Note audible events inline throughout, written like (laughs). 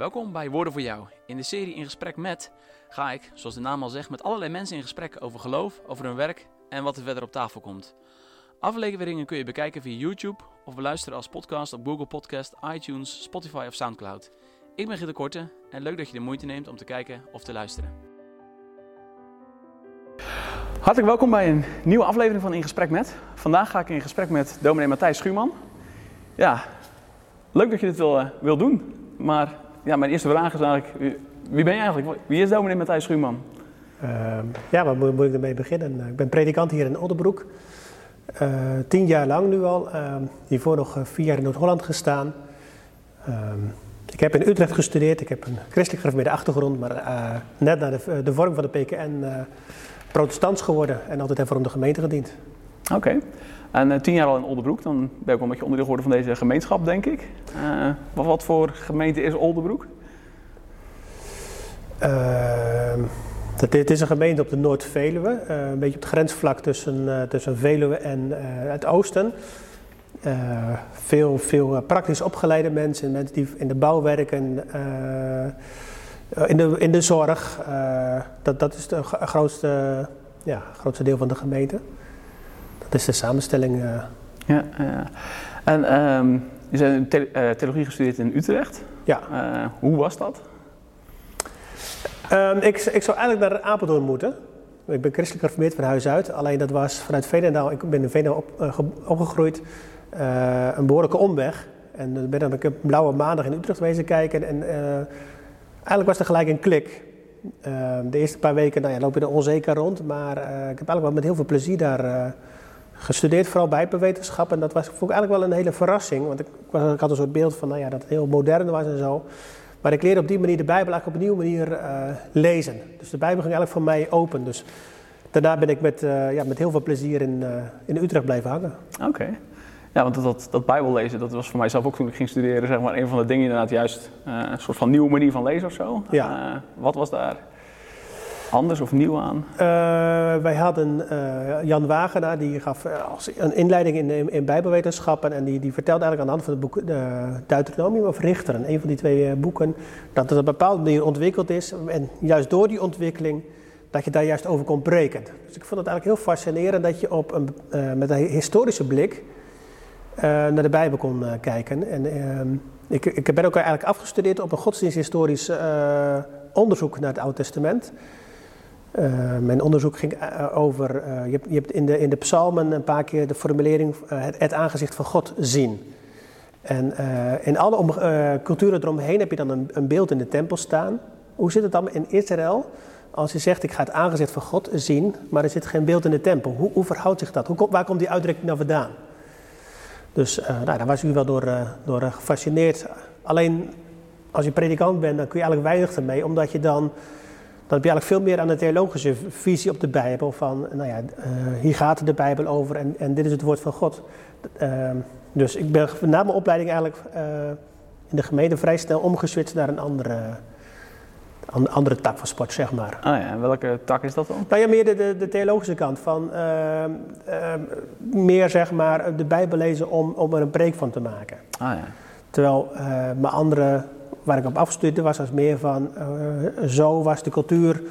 Welkom bij Woorden voor Jou. In de serie In Gesprek met ga ik, zoals de naam al zegt, met allerlei mensen in gesprek over geloof, over hun werk en wat er verder op tafel komt. Afleveringen kun je bekijken via YouTube of beluisteren als podcast op Google Podcast, iTunes, Spotify of Soundcloud. Ik ben Gitte Korte en leuk dat je de moeite neemt om te kijken of te luisteren. Hartelijk welkom bij een nieuwe aflevering van In Gesprek met. Vandaag ga ik in gesprek met dominee Matthijs Schuurman. Ja, leuk dat je dit wil, uh, wil doen. Maar ja, mijn eerste vraag is eigenlijk, wie, ben je eigenlijk? Wie is dominee Matthijs Schuurman? Uh, ja, waar moet, moet, ik ermee beginnen? Ik ben predikant hier in Oldenbroek. Uh, tien jaar lang nu al. hiervoor nog vier jaar in Noord-Holland gestaan. ik heb in Utrecht gestudeerd. Ik heb een christelijk gereformeerde achtergrond. Maar net na de, de vorm van de PKN protestants geworden. En altijd voor om de gemeente gediend. Oké. En uh, tien jaar al in Oldenbroek, dan ben ik wel een beetje onderdeel geworden van deze gemeenschap, denk ik. Uh, wat, wat, voor gemeente is Oldenbroek? Uh, het is een gemeente op de Noord-Veluwe, een beetje op het grensvlak tussen, tussen Veluwe en het oosten. veel, veel praktisch opgeleide mensen, mensen die in de bouw werken, in, de, in de zorg. dat, dat is het grootste, ja, grootste deel van de gemeente. Dat is de samenstelling. Uh... Ja, ja. En um, je bent uh, theologie gestudeerd in Utrecht. Ja. Uh, hoe was dat? Um, ik, ik zou eigenlijk naar Apeldoorn moeten. Ik ben christelijk gereformeerd van huis uit. Alleen dat was vanuit Veenendaal, ik ben in Veenendaal op, opgegroeid, een behoorlijke omweg. En ben dan een blauwe maandag in Utrecht wezen kijken. En eigenlijk was er gelijk een klik. Ehm, de eerste paar weken nou ja, loop je er onzeker rond. Maar ik heb eigenlijk wel met heel veel plezier daar gestudeerd, vooral bijbelwetenschap. En dat was, vond ik eigenlijk wel een hele verrassing. Want ik, ik, had een soort beeld van nou ja, dat het heel modern was en zo. Maar ik leerde op die manier de Bijbel eigenlijk op een nieuwe manier uh, lezen. Dus de Bijbel ging eigenlijk voor mij open. Dus daarna ben ik met, uh, ja, met heel veel plezier in, uh, in Utrecht blijven hangen. Oké. Ja, want dat, dat, dat Bijbellezen, dat was voor mijzelf ook toen ik ging studeren, zeg maar, een van de dingen inderdaad juist een soort van nieuwe manier van lezen of zo. Ja. wat was daar anders of nieuw aan? Uh, wij hadden uh, Jan Wagenaar, die gaf eh, als een inleiding in, in, Bijbelwetenschappen. En die, die vertelde eigenlijk aan de hand van het boek de Deuteronomium of Richteren, een van die twee boeken, dat het op een bepaalde manier ontwikkeld is. En juist door die ontwikkeling, dat je daar juist over kon breken. Dus ik vond het eigenlijk heel fascinerend dat je op een, met een historische blik naar de Bijbel kon kijken. En ehm, ik, ik ben ook eigenlijk afgestudeerd op een godsdiensthistorisch onderzoek naar het Oude Testament. Uh, mijn onderzoek ging uh, over, uh, je, hebt, je, hebt, in de, in de psalmen een paar keer de formulering het, aangezicht van God zien. En in alle culturen eromheen heb je dan een, een, beeld in de tempel staan. Hoe zit het dan in Israël als je zegt ik ga het aangezicht van God zien, maar er zit geen beeld in de tempel? Hoe, hoe verhoudt zich dat? Hoe, waar komt die uitdrukking nou vandaan? Dus nou, daar was u wel door, door gefascineerd. Alleen als je predikant bent, dan kun je eigenlijk weinig ermee, omdat je dan dan heb je eigenlijk veel meer aan de theologische visie op de Bijbel. Van, nou ja, uh, hier gaat de Bijbel over en, en dit is het woord van God. Uh, dus ik ben na mijn opleiding eigenlijk uh, in de gemeente vrij snel omgeswitcht naar een andere, een andere tak van sport, zeg maar. Ah ja, en welke tak is dat dan? Nou ja, meer de, de, de theologische kant van ehm, ehm, meer zeg maar de Bijbel lezen om, om er een preek van te maken. Ah ja. Terwijl mijn andere waar ik op afstudeerde was als meer van uh, zo was de cultuur,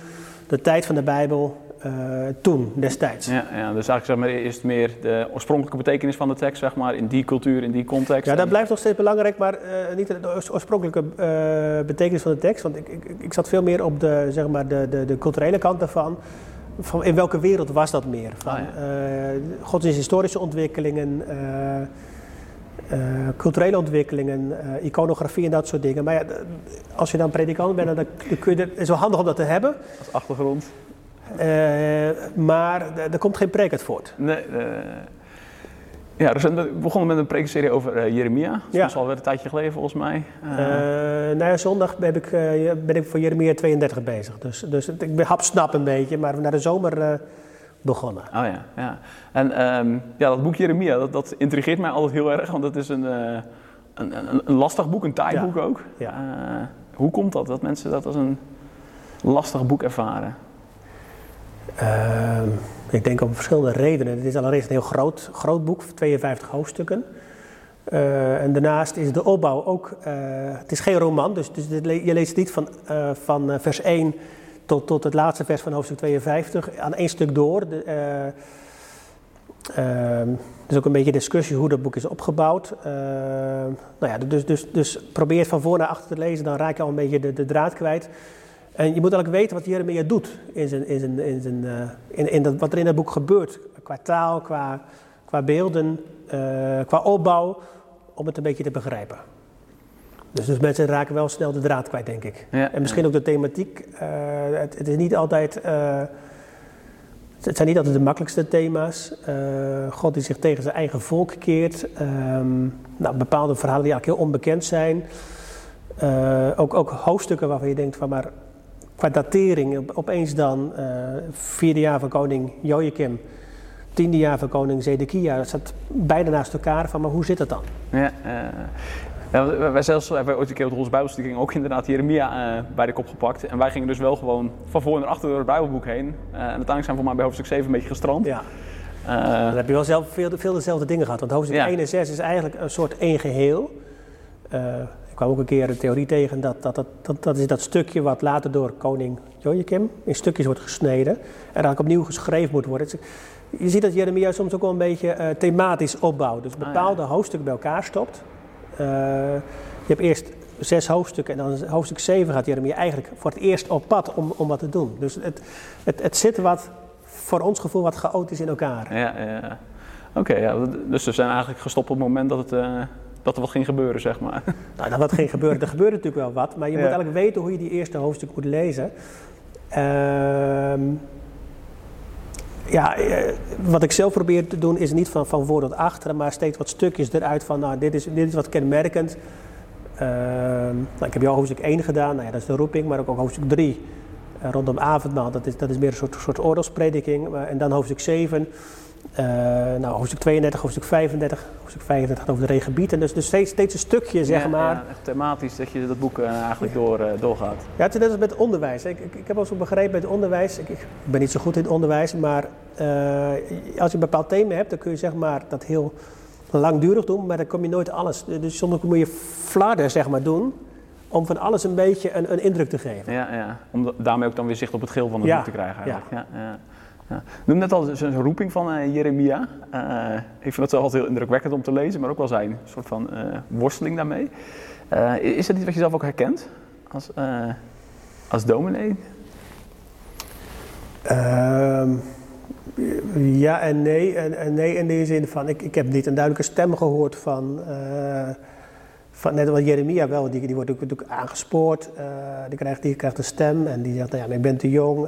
de tijd van de Bijbel uh, toen, destijds. Ja, ja, dus eigenlijk zeg maar eerst meer de oorspronkelijke betekenis van de tekst, zeg maar, in die cultuur, in die context. Ja, dat blijft nog steeds belangrijk, maar uh, niet de oorspronkelijke betekenis van de tekst. Want ik, ik, ik zat veel meer op de, zeg maar, de, de, de culturele kant daarvan. Van in welke wereld was dat meer? Van ah, ja. godsdiensthistorische ontwikkelingen, uh, culturele ontwikkelingen, uh, iconografie en dat soort dingen. Maar ja, als je dan predikant bent, dan, dan kun je, het is wel handig om dat te hebben. Als achtergrond. Uh, maar er komt geen preek uit voort. Nee, ja, dus we begonnen met een preekserie over Jeremia. Dat ja. is alweer een tijdje geleden volgens mij. nou ja, zondag ben ik, ben ik voor Jeremia 32 bezig. Dus, dus ik ben hapsnap een beetje, maar naar de zomer begonnen. Oh ja, ja. En um, ja, dat boek Jeremia, dat, dat intrigeert mij altijd heel erg, want het is een, uh, een, een, een, lastig boek, een taai ja. boek ook. Ja. Uh, hoe komt dat, dat mensen dat als een lastig boek ervaren? Uh, ik denk om verschillende redenen. Het is allereerst een heel groot, groot boek, 52 hoofdstukken. Uh, en daarnaast is de opbouw ook, uh, het is geen roman, dus, dus je leest niet van, van vers 1 tot, tot het laatste vers van hoofdstuk 52 aan één stuk door. De, er is ook een beetje discussie hoe dat boek is opgebouwd. nou ja, dus, dus, dus probeer het van voor naar achter te lezen, dan raak je al een beetje de, de draad kwijt. En je moet eigenlijk weten wat Jeremia doet in, zijn, in, zijn, in, zijn, in, in dat, wat er in dat boek gebeurt. Qua taal, qua, qua beelden, qua opbouw om het een beetje te begrijpen. Dus, dus mensen raken wel snel de draad kwijt, denk ik. Ja, en misschien ook de thematiek. Uh, het, het, is niet altijd. Uh, het zijn niet altijd de makkelijkste thema's. Uh, God die zich tegen zijn eigen volk keert. Um, nou, bepaalde verhalen die eigenlijk heel onbekend zijn. ook, ook hoofdstukken waarvan je denkt van maar qua datering, opeens dan vierde jaar van koning Joachim tiende jaar van koning Zedekia. Dat zat beide naast elkaar van, maar hoe zit het dan? Ja, ja, wij zelfs hebben ooit een keer op onze Bijbelstudie ook inderdaad Jeremia uh, bij de kop gepakt. En wij gingen dus wel gewoon van voor naar achter door het Bijbelboek heen. Uh, en uiteindelijk zijn we voor mij bij hoofdstuk 7 een beetje gestrand. Ja. dan heb je wel zelf veel, veel dezelfde dingen gehad. Want hoofdstuk 1 en 6 is eigenlijk een soort één geheel. ik kwam ook een keer een theorie tegen dat dat, dat, dat, dat is dat stukje wat later door koning Joachim in stukjes wordt gesneden. En eigenlijk opnieuw geschreven moet worden. Je ziet dat Jeremia soms ook wel een beetje uh, thematisch opbouwt. Dus bepaalde ah, hoofdstukken bij elkaar stopt. Uh, je hebt eerst zes hoofdstukken en dan hoofdstuk 7 gaat Jeremia eigenlijk voor het eerst op pad om, om wat te doen. Dus het, het, het zit wat, voor ons gevoel, wat chaotisch in elkaar. Ja, ja. Oké, ja, dus we zijn eigenlijk gestopt op het moment dat, het, uh, dat er wat ging gebeuren, zeg maar. (laughs) Nou, dat wat ging gebeuren, er gebeurde natuurlijk wel wat, maar je moet eigenlijk weten hoe je die eerste hoofdstuk moet lezen. Ehm ja, eh, wat ik zelf probeer te doen is niet van, van voor tot achter, maar steeds wat stukjes eruit van, nou, dit is, dit is wat kenmerkend. Uh, nou, ik heb jou hoofdstuk 1 gedaan, nou ja, dat is de roeping, maar ook, ook hoofdstuk 3 uh, rondom avondmaal, dat is, dat is meer een soort, soort oorlogsprediking. en dan hoofdstuk 7, uh, nou, hoofdstuk 32, hoofdstuk 35, hoofdstuk 35 gaat over de regenbieden. Dus, dus steeds, steeds een stukje, zeg maar. Ja, echt thematisch dat je dat boek uh, eigenlijk door, uh, doorgaat. Ja, het is net als met onderwijs. Ik, ik, ik heb wel zo begrepen bij het onderwijs, ik, ik, ben niet zo goed in het onderwijs, maar als je een bepaald thema hebt, dan kun je zeg maar dat heel langdurig doen, maar dan kom je nooit alles. Dus soms moet je flarden, zeg maar, doen om van alles een beetje een, een indruk te geven. Ja, ja, om daarmee ook dan weer zicht op het geel van het boek te krijgen eigenlijk. Ja. Ja, ja. Ja. Noem net al zijn roeping van uh, Jeremia. Uh, ik vind het altijd heel indrukwekkend om te lezen, maar ook wel zijn soort van uh, worsteling daarmee. is dat iets wat je zelf ook herkent als, als dominee? Ehm, ja en nee. En, en, nee in de zin van, ik, ik heb niet een duidelijke stem gehoord van... Van, net als Jeremia wel, die, die wordt natuurlijk aangespoord, die, krijgt, die krijgt een stem en die zegt, nou ja, ik ben te jong,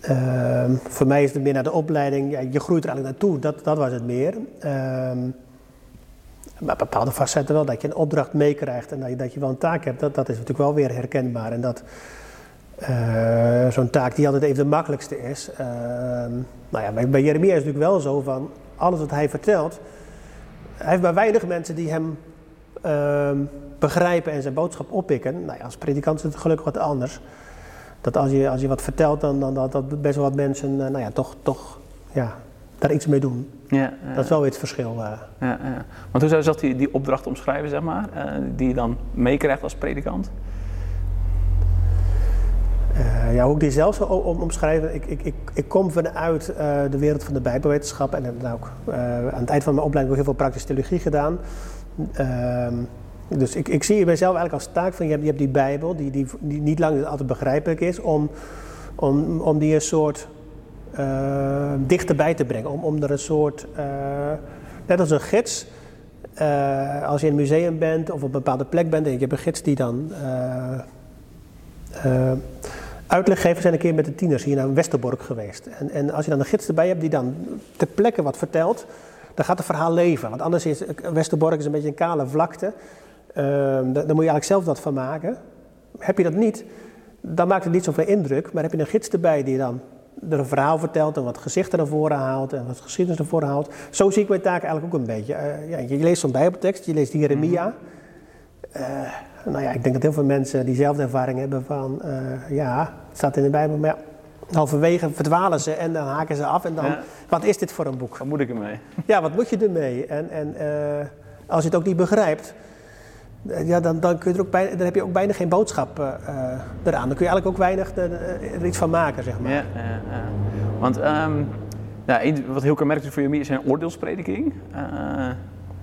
Ehm, voor mij is het meer naar de opleiding. Je groeit er eigenlijk naartoe, dat, dat was het meer. Uh, maar bepaalde facetten wel, dat je een opdracht meekrijgt en dat je, dat je wel een taak hebt, dat, dat is natuurlijk wel weer herkenbaar. En dat uh, zo'n taak die altijd even de makkelijkste is. Uh, nou ja, bij, bij Jeremia is het natuurlijk wel zo van, alles wat hij vertelt, hij heeft maar weinig mensen die hem ehm, begrijpen en zijn boodschap oppikken. Nou ja, als predikant is het gelukkig wat anders dat als je, als je wat vertelt, dan, dan dat, dat best wel wat mensen uh, nou ja, toch, toch ja, daar iets mee doen. Ja, dat is wel weer het verschil. Uh. Ja, ja. Want hoe zou je dat die, die opdracht omschrijven, zeg maar, uh, die je dan meekrijgt als predikant? ja, hoe ik die zelf zou omschrijven. Ik, ik, ik, ik kom vanuit de wereld van de Bijbelwetenschap en heb ook aan het eind van mijn opleiding ook heel veel praktische theologie gedaan. Dus ik, ik zie mijzelf eigenlijk als taak van je hebt, die Bijbel, die, die, niet lang altijd begrijpelijk is, om, om, om die een soort uh, dichterbij te brengen. Om, om er een soort, uh, net als een gids, uh, als je in een museum bent of op een bepaalde plek bent en je hebt een gids die dan uitleg geeft. We zijn een keer met de tieners hier naar Westerbork geweest. En, en als je dan een gids erbij hebt die dan ter plekke wat vertelt, dan gaat het verhaal leven. Want anders is Westerbork is een beetje een kale vlakte. Ehm, daar moet je eigenlijk zelf wat van maken. Heb je dat niet, dan maakt het niet zoveel indruk. Maar heb je een gids erbij die dan er een verhaal vertelt en wat gezichten naar voren haalt en wat geschiedenis naar voren haalt. Zo zie ik mijn taak eigenlijk ook een beetje. Uh, ja, je leest zo'n bijbeltekst, je leest Jeremia. Uh, nou ja, ik denk dat heel veel mensen diezelfde ervaring hebben van, uh, ja, het staat in de Bijbel, maar ja, halverwege verdwalen ze en dan haken ze af. En dan, Ja. wat is dit voor een boek? Wat moet ik ermee? Ja, wat moet je ermee? En, en eh, als je het ook niet begrijpt, eh, ja, dan, dan, kun je er ook bijna, dan heb je ook bijna geen boodschap eh, eh, eraan. Dan kun je eigenlijk ook weinig er, er iets van maken, zeg maar. Ja, ja, ja. Want ehm, een- wat heel kenmerkend is voor Jeremia is zijn oordeelsprediking. Eh,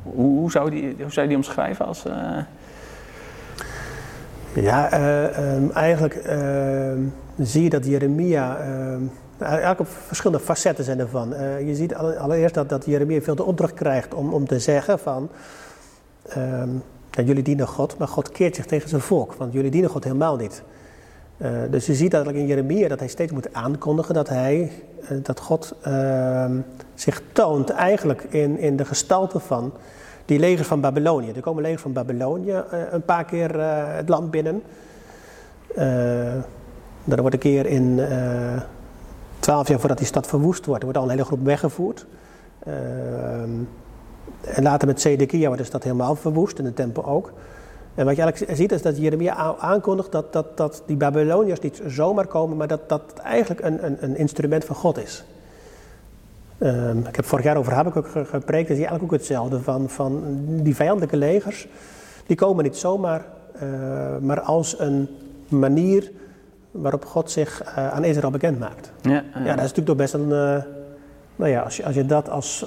hoe, hoe, zou die, hoe zou je die omschrijven als... eh, Ja, eh, ehm, eigenlijk ehm, zie je dat Jeremia. eigenlijk op verschillende facetten zijn ervan. Eh, je ziet alle- allereerst dat, dat Jeremia veel de opdracht krijgt om, om te zeggen van. Jullie dienen God, maar God keert zich tegen zijn volk, want jullie dienen God helemaal niet. Eh, dus je ziet eigenlijk in Jeremia dat hij steeds moet aankondigen dat, hij, eh, dat God ehm, zich toont eigenlijk in, in de gestalte van die legers van Babylonië. Er komen legers van Babylonië eh, een paar keer het land binnen. Er wordt een keer in twaalf jaar voordat die stad verwoest wordt, er wordt al een hele groep weggevoerd. En later met Zedekia wordt de stad helemaal verwoest en de tempel ook. En wat je eigenlijk ziet is dat Jeremia aankondigt dat, dat, dat die Babyloniërs niet zomaar komen, maar dat dat eigenlijk een, een, een instrument van God is. Ehm, ik heb vorig jaar over Habakkuk ge- gepreekt, dat is eigenlijk ook hetzelfde. Van, van die vijandelijke legers, die komen niet zomaar, eh, maar als een manier waarop God zich eh, aan Israël bekend maakt. ja, Ja, dat is natuurlijk toch best een. eh, nou ja, als je, als je dat als,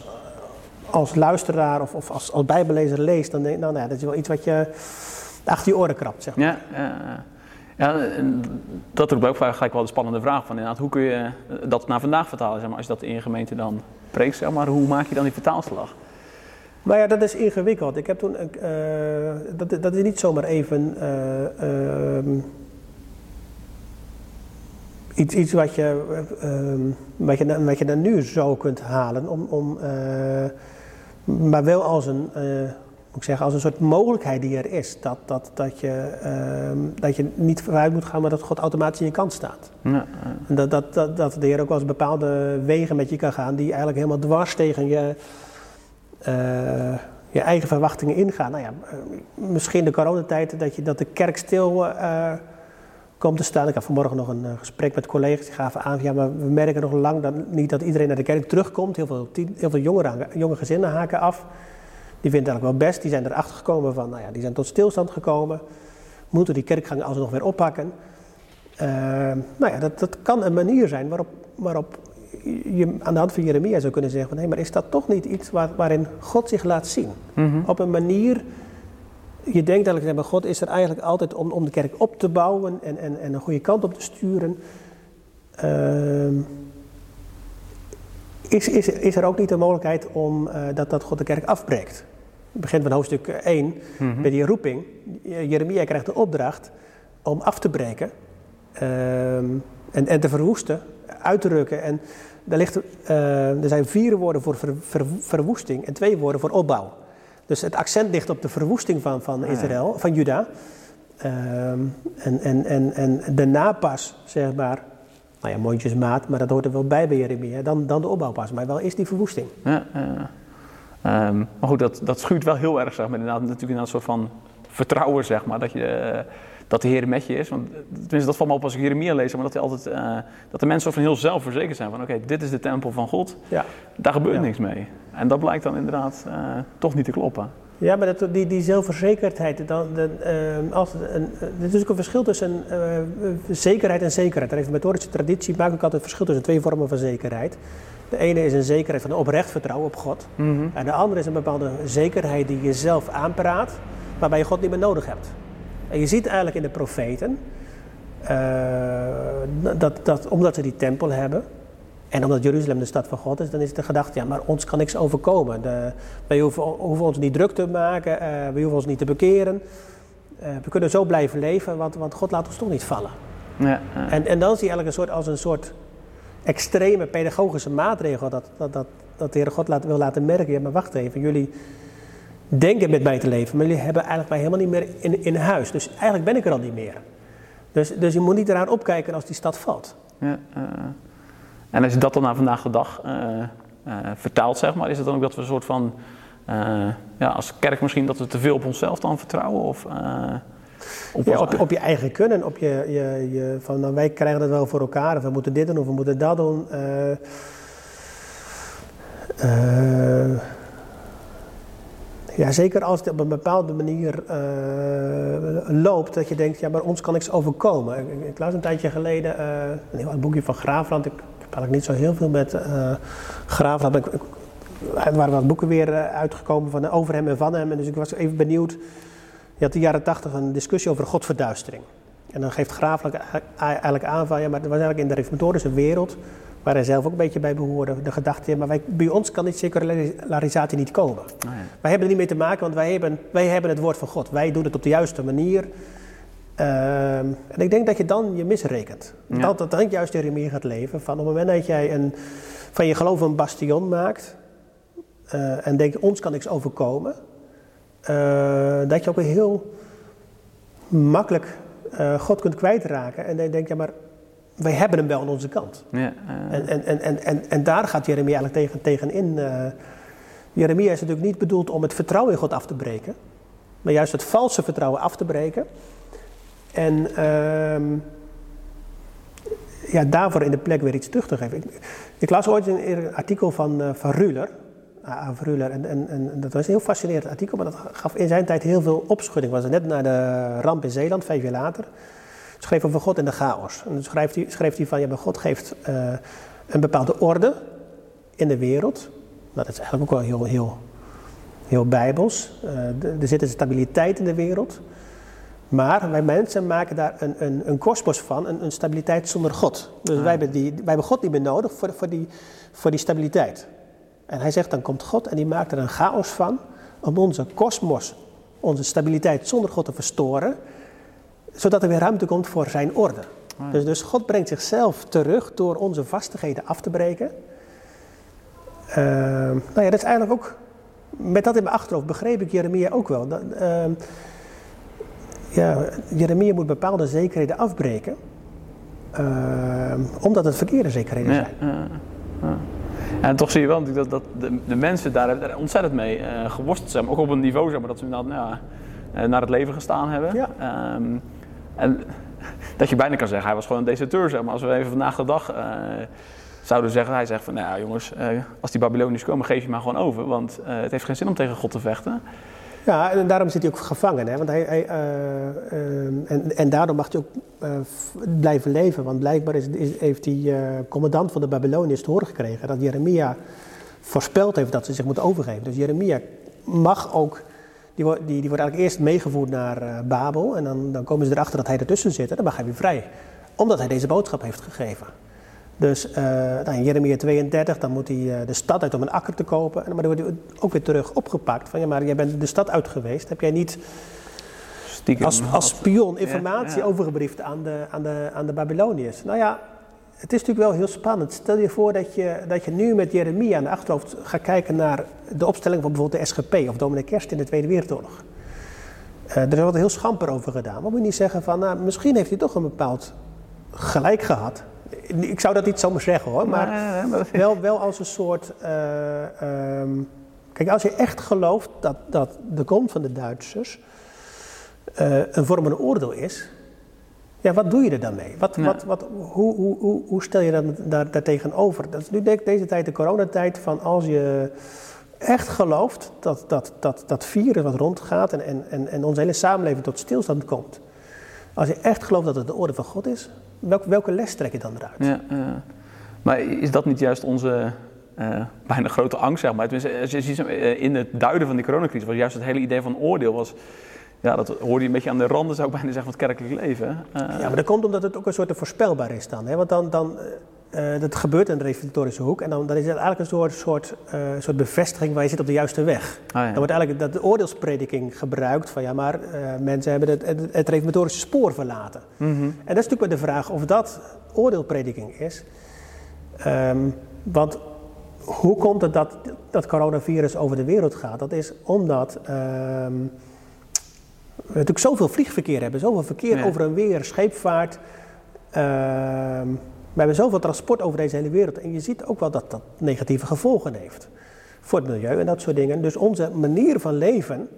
als luisteraar of, of als, als bijbellezer leest, dan denk je, nou, nou ja, dat is wel iets wat je achter je oren krabt, zeg maar. Ja, ja, ja. dat roept ook gelijk wel de spannende vraag van inderdaad, hoe kun je dat naar vandaag vertalen? Zeg maar, als je dat in je gemeente dan preekt, zeg maar, hoe maak je dan die vertaalslag? Maar ja, dat is ingewikkeld. Ik heb toen, eh, dat, dat is niet zomaar even eh, ehm, iets, iets wat je, eh, ehm, wat, je, wat je dan nu zo kunt halen, om, om, eh, maar wel als een, eh, moet ik zeggen, als een soort mogelijkheid die er is. Dat, dat, dat, je, ehm, dat je niet vooruit moet gaan, maar dat God automatisch in je kant staat. Ja. En dat, dat, dat, dat de Heer ook wel eens bepaalde wegen met je kan gaan die eigenlijk helemaal dwars tegen je, eh, je eigen verwachtingen ingaan. Nou ja, eh, misschien de coronatijd dat, je, dat de kerk stil eh, komt te staan. Ik had vanmorgen nog een eh, gesprek met collega's die gaven aan, ja, maar we merken nog lang dat, niet dat iedereen naar de kerk terugkomt. Heel veel, heel veel jongeren, jonge gezinnen haken af. Die vinden het eigenlijk wel best. Die zijn erachter gekomen van, nou ja, die zijn tot stilstand gekomen. Moeten die kerkgang alsnog weer oppakken. Eh, nou ja, dat, dat kan een manier zijn waarop, waarop je aan de hand van Jeremia zou kunnen zeggen van... hé, maar is dat toch niet iets waar, waarin God zich laat zien? Mhm. Op een manier... Je denkt eigenlijk, maar God is er eigenlijk altijd om, om de kerk op te bouwen en, en, en een goede kant op te sturen. Ehm, is, is, is er ook niet de mogelijkheid om eh, dat, dat God de kerk afbreekt? Het begin van hoofdstuk 1, Mhm. bij die roeping. Jeremia krijgt de opdracht om af te breken ehm, en, en te verwoesten, uit te rukken. En daar ligt, eh, er zijn vier woorden voor ver- ver- verwoesting en twee woorden voor opbouw. Dus het accent ligt op de verwoesting van, van Ah. Israël, van Juda. Ehm, en, en, en, en daarna pas, zeg maar, nou ja, mondjesmaat, maar dat hoort er wel bij bij Jeremia, dan, dan de opbouw pas. Maar wel is die verwoesting. Ja, ja. Ehm, maar goed, dat, dat schuurt wel heel erg, zeg maar. Inderdaad, natuurlijk inderdaad een soort van vertrouwen, zeg maar. Dat, je, dat de Heer met je is. Want tenminste, dat valt me op als ik Jeremia lees. Maar dat, hij altijd, eh, dat de mensen van heel zelfverzekerd zijn. Van oké, dit is de tempel van God. Ja. Daar gebeurt Ja. niks mee. En dat blijkt dan inderdaad eh, toch niet te kloppen. Ja, maar dat, die, die zelfverzekerdheid, dan, de, eh, als, een, er is ook een verschil tussen zekerheid en zekerheid. Er de methodische traditie maakt ook altijd een verschil tussen twee vormen van zekerheid. De ene is een zekerheid van oprecht vertrouwen op God. En de andere is een bepaalde zekerheid die je zelf aanpraat, waarbij je God niet meer nodig hebt. En je ziet eigenlijk in de profeten, eh, dat, dat omdat ze die tempel hebben, en omdat Jeruzalem de stad van God is, dan is de gedachte, ja, maar ons kan niks overkomen. De, wij hoeven, hoeven ons niet druk te maken, eh, we hoeven ons niet te bekeren. Eh, we kunnen zo blijven leven, want, want God laat ons toch niet vallen. Ja, ja. En, en dan zie je eigenlijk een soort, als een soort extreme pedagogische maatregel dat, dat, dat, dat de Heer God laat, wil laten merken, ja, maar wacht even, jullie denken met mij te leven, maar jullie hebben eigenlijk mij helemaal niet meer in, in huis. Dus eigenlijk ben ik er al niet meer. Dus, dus je moet niet eraan opkijken als die stad valt. Ja, eh, en als je dat dan naar vandaag de dag eh, eh, vertaalt, zeg maar, is het dan ook dat we een soort van, ja, als kerk misschien dat we te veel op onszelf dan vertrouwen? Of, ja, op, op, je eigen kunnen. Op je, je, je, van nou, wij krijgen het wel voor elkaar. Of we moeten dit doen of we moeten dat doen. Uh, uh, ja, zeker als het op een bepaalde manier uh, loopt, dat je denkt, ja, maar ons kan niks overkomen. Ik, ik las een tijdje geleden uh, een heel boekje van Graafland. Ik, ik, heb eigenlijk niet zo heel veel met uh, Graafland. Ik, er waren wat boeken weer uitgekomen van over hem en van hem. En dus ik was even benieuwd. Je had in de jaren tachtig een discussie over godverduistering. En dan geeft Graafland eigenlijk aan van, ja, maar het was eigenlijk in de reformatorische wereld waar hij zelf ook een beetje bij behoorde. De gedachte, maar wij, bij ons kan die secularisatie niet komen. Oh ja. Wij hebben er niet mee te maken, want wij hebben, wij hebben het woord van God. Wij doen het op de juiste manier. Uh, en ik denk dat je dan je misrekent. Ja. Dat, dat dan juist Jeremia gaat leven. Van op het moment dat jij een, van je geloof een bastion maakt. Uh, en denkt, ons kan niks overkomen. Uh, dat je ook weer heel makkelijk uh, God kunt kwijtraken. En dan denk je, ja, maar wij hebben hem wel aan onze kant. Ja, uh... en, en, en, en, en daar gaat Jeremia eigenlijk tegen, tegenin. Uh, Jeremia is natuurlijk niet bedoeld om het vertrouwen in God af te breken, maar juist het valse vertrouwen af te breken. En uh, ja, daarvoor in de plek weer iets terug te geven. Ik, ik las ooit een, een artikel van, uh, van Ruler. Ruler en, en, en, dat was een heel fascinerend artikel, maar dat gaf in zijn tijd heel veel opschudding. Was net na de ramp in Zeeland, vijf jaar later schreef over God en de chaos. En dan schrijft hij, schreef hij van, ja, maar God geeft uh, een bepaalde orde in de wereld. Nou, dat is eigenlijk ook wel heel, heel, heel bijbels. Uh, er zit een stabiliteit in de wereld. Maar wij mensen maken daar een, een, een kosmos van, een, een stabiliteit zonder God. Dus ah. wij, hebben die, wij hebben God niet meer nodig voor, voor, die, voor die stabiliteit. En hij zegt, dan komt God en die maakt er een chaos van om onze kosmos, onze stabiliteit zonder God te verstoren zodat er weer ruimte komt voor zijn orde. Ah. Dus, dus God brengt zichzelf terug door onze vastigheden af te breken. Uh, nou ja, dat is eigenlijk ook, met dat in mijn achterhoofd begreep ik Jeremia ook wel. Dat, uh, ja, Jeremia moet bepaalde zekerheden afbreken, uh, omdat het verkeerde zekerheden zijn. Ja, en toch zie je wel natuurlijk dat, dat de, de, mensen daar ontzettend mee uh, geworsteld zijn, ook op een niveau zeg maar, dat ze inderdaad nou, uh, naar het leven gestaan hebben. Ja. Um, en (laughs) dat je bijna kan zeggen, hij was gewoon een deserteur. Zeg maar. Als we even vandaag de dag uh, zouden zeggen, hij zegt van, nou ja jongens, uh, als die Babyloniërs komen, geef je maar gewoon over. Want het heeft geen zin om tegen God te vechten. Ja, en daarom zit hij ook gevangen. Hè? Want hij, hij en, en daardoor mag hij ook blijven leven. Want blijkbaar is, heeft die commandant van de Babyloniërs te horen gekregen dat Jeremia voorspeld heeft dat ze zich moeten overgeven. Dus Jeremia mag ook die, die, die wordt eigenlijk eerst meegevoerd naar Babel. En dan, dan komen ze erachter dat hij ertussen zit. En dan mag hij weer vrij. Omdat hij deze boodschap heeft gegeven. Dus uh, in Jeremia 32, dan moet hij uh, de stad uit om een akker te kopen. En, maar dan wordt hij ook weer terug opgepakt. Van ja, maar jij bent de stad uit geweest. Heb jij niet als, als spion informatie ja, ja. overgebriefd aan de, aan, de, aan de Babyloniërs? Nou ja, het is natuurlijk wel heel spannend. Stel je voor dat je, dat je nu met Jeremia aan de achterhoofd gaat kijken naar de opstelling van bijvoorbeeld de SGP of dominee Kerst in de Tweede Wereldoorlog. Uh, er wordt heel schamper over gedaan. Maar moet je niet zeggen van, nou, misschien heeft hij toch een bepaald gelijk gehad. Ik zou dat niet zomaar zeggen hoor, maar wel, wel als een soort. Uh, um, kijk, als je echt gelooft dat, dat de komst van de Duitsers uh, een vormende oordeel is, ja, wat doe je er dan mee? Wat, wat, wat, hoe, hoe, hoe, hoe stel je dat daar, daar tegenover? Dat is nu deze tijd, de coronatijd, van als je echt gelooft dat dat, dat, dat virus wat rondgaat en, en, en onze hele samenleving tot stilstand komt. Als je echt gelooft dat het de orde van God is, welke, welke les trek je dan eruit? Ja, maar is dat niet juist onze uh, bijna grote angst, zeg maar? Als je ziet eh, in het duiden van die coronacrisis, was juist het hele idee van oordeel was ja, dat hoorde je een beetje aan de randen, zou ik bijna zeggen, van het kerkelijk leven. Uh, ja, maar dat komt omdat het ook een soort voorspelbaar is dan. Hè? Want dan, dan uh, dat gebeurt in de reformatorische hoek en dan, dan is het eigenlijk een soort, soort, uh, soort bevestiging waar je zit op de juiste weg. Ah, ja. Dan wordt eigenlijk dat de oordeelsprediking gebruikt van ja, maar mensen hebben het, het, het reformatorische spoor verlaten. Mm -hmm. En dat is natuurlijk maar de vraag of dat oordeelprediking is. Um, want hoe komt het dat dat coronavirus over de wereld gaat? Dat is omdat... Um, we natuurlijk zoveel vliegverkeer hebben, zoveel verkeer ja. over en weer, scheepvaart. Uh, we hebben zoveel transport over deze hele wereld. En je ziet ook wel dat dat negatieve gevolgen heeft. Voor het milieu en dat soort dingen. Dus onze manier van leven